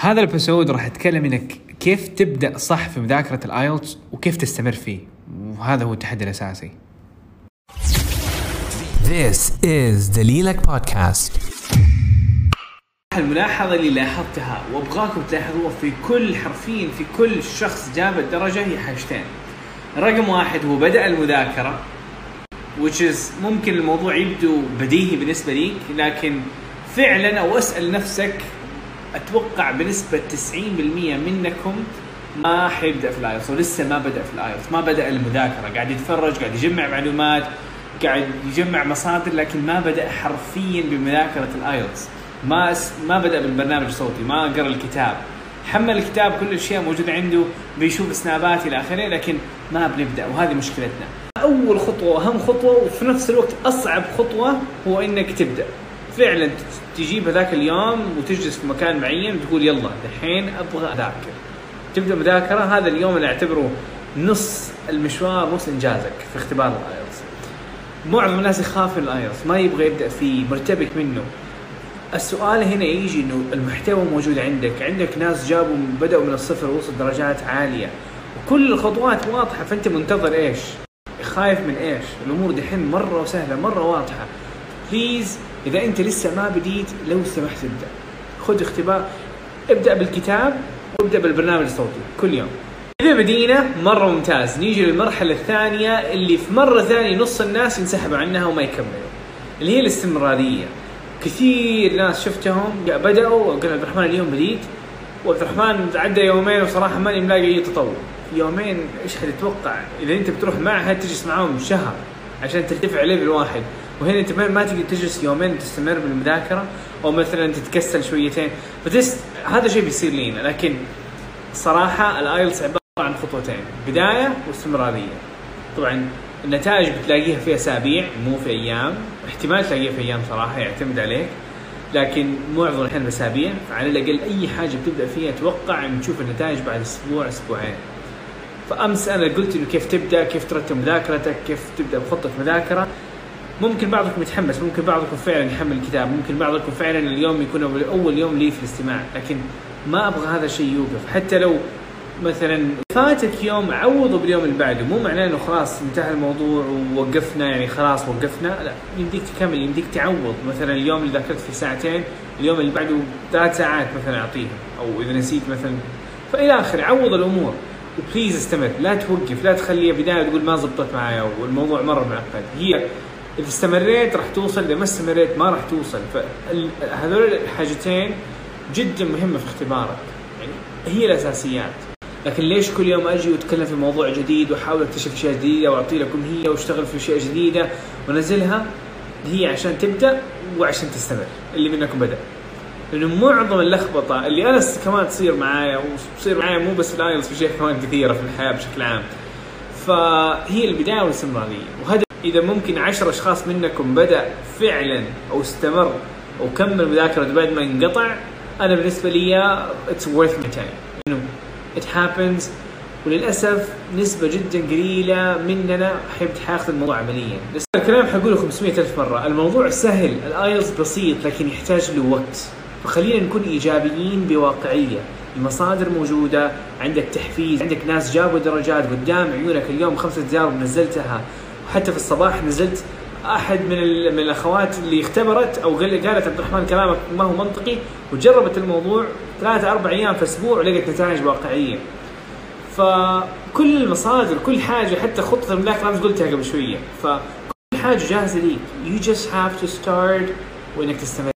هذا الإبيسود راح اتكلم إنك كيف تبدأ صح في مذاكرة الآيلتس وكيف تستمر فيه. وهذا هو التحدي الأساسي. This is دليلك بودكاست الملاحظة اللي لاحظتها وأبغاكم تلاحظوها في كل حرفيا في كل شخص جاب الدرجة هي حاجتين. رقم واحد هو بدأ المذاكرة which is ممكن الموضوع يبدو بديهي بالنسبة ليك لكن فعلا أو أسأل نفسك أتوقع بنسبة 90% منكم ما حيبدأ في ال IELTS ولسه ما بدأ في ال IELTS ما بدأ المذاكرة. قاعد يتفرج قاعد يجمع معلومات قاعد يجمع مصادر لكن ما بدأ حرفيا بمذاكرة ال IELTS ما. ما بدأ بالبرنامج الصوتي ما قرأ الكتاب. حمل الكتاب كل الأشياء موجودة عنده بيشوف سنابات إلى آخره لكن ما بنبدأ وهذه مشكلتنا. أول خطوة واهم خطوة وفي نفس الوقت أصعب خطوة هو إنك تبدأ. فعلا تجيب هذاك اليوم وتجلس في مكان معين وتقول يلا دحين أبغى أذاكر تبدأ مذاكرة هذا اليوم اللي أعتبره نص المشوار نص إنجازك في اختبار ال IELTS معظم الناس يخاف من ال IELTS ما يبغى يبدأ فيه مرتبك منه السؤال هنا يجي إنه المحتوى موجود عندك، عندك ناس جابوا بدأوا من الصفر ووصلوا درجات عالية وكل الخطوات واضحة فأنت منتظر إيش؟ خايف من إيش؟ الأمور دحين مرة سهلة مرة واضحة. بليز إذا أنت لسه ما بديت لو سمحت ابدأ. خذ اختبار ابدأ بالكتاب وابدأ بالبرنامج الصوتي كل يوم. إذا بدينا مرة ممتاز، نيجي للمرحلة الثانية اللي في مرة ثانية نص الناس ينسحبوا عنها وما يكملوا. اللي هي الاستمرارية. كثير ناس شفتهم بدأوا وقال عبد الرحمن اليوم بديت وعبد الرحمن عدى يومين وصراحة ماني ملاقي أي تطور يومين إيش حتتوقع إذا أنت بتروح معهد تجلس معاهم شهر عشان ترتفع level واحد وهنا أنت ما تقدر تجلس يومين تستمر بالمذاكرة أو مثلا تتكسل شويتين. فتست هذا شيء بيصير لينا. لكن صراحة ال IELTS عبارة عن خطوتين. بداية واستمرارية. طبعا النتائج بتلاقيها في أسابيع مو في أيام. احتمال تلاقيها في أيام صراحة يعتمد عليك. لكن معظم الاحيان اسابيع فعلى الأقل أي حاجة بتبدأ فيها أتوقع إن تشوف النتائج بعد أسبوع أسبوعين. فأمس أنا قلت إنه كيف تبدأ كيف ترتب مذاكرتك كيف تبدأ بخطة مذاكرة. ممكن بعضكم يتحمس ممكن بعضكم فعلا يحمل الكتاب ممكن بعضكم فعلا اليوم يكون اول يوم لي في الاستماع لكن ما أبغى هذا الشيء يوقف. حتى لو مثلا فاتك يوم عوضه باليوم اللي بعده. مو معناه إنه خلاص انتهى الموضوع ووقفنا يعني خلاص وقفنا. لا يمديك تكمل يمديك تعوض. مثلا اليوم اللي ذاكرت فيه ساعتين اليوم اللي بعده ثلاث ساعات مثلا اعطيها أو إذا نسيت مثلا. فإلى آخره عوض الأمور. وبليز استمر. لا توقف لا تخليها بدايه تقول ما زبطت معايا والموضوع مرة معقد. هي اذا استمريت راح توصل إذا ما استمريت ما راح توصل فهذول الحاجتين جدا مهمة في اختبارك. يعني هي الأساسيات. لكن ليش كل يوم أجي وأتكلم في موضوع جديد وأحاول أكتشف أشياء جديدة وأعطي لكم هي وأشتغل في أشياء جديدة وأنزلها؟ هي عشان تبدأ وعشان تستمر اللي منكم بدأ. لأنه معظم اللخبطة اللي أنا كمان تصير معايا وتصير معايا مو بس في ال IELTS في اشياء كمان كثيرة في الحياة بشكل عام. فهي البداية والاستمرارية. وهذا إذا ممكن عشر أشخاص منكم بدأ فعلا أو استمر أو كمل مذاكرته بعد ما انقطع أنا بالنسبة لي it's worth my time it happens. وللأسف نسبة جدا قليلة مننا حيب حياخذ الموضوع عمليا. بس الكلام حقوله 500 ألف مرة. الموضوع سهل الايلز بسيط لكن يحتاج له وقت فخلينا نكون إيجابيين بواقعية. المصادر موجودة عندك تحفيز عندك ناس جابوا درجات قدام عيونك اليوم خمسة تجارب نزلتها وحتى في الصباح نزلت أحد من من الأخوات اللي اختبرت أو قالت عبد الرحمن كلامك ما هو منطقي وجربت الموضوع ثلاثة أربع أيام في أسبوع ولقت نتائج واقعية. فكل المصادر كل حاجة حتى خطة المذاكره امس قلتها قبل شوية فكل حاجة جاهزة ليك. You just have to start وإنك تستمر.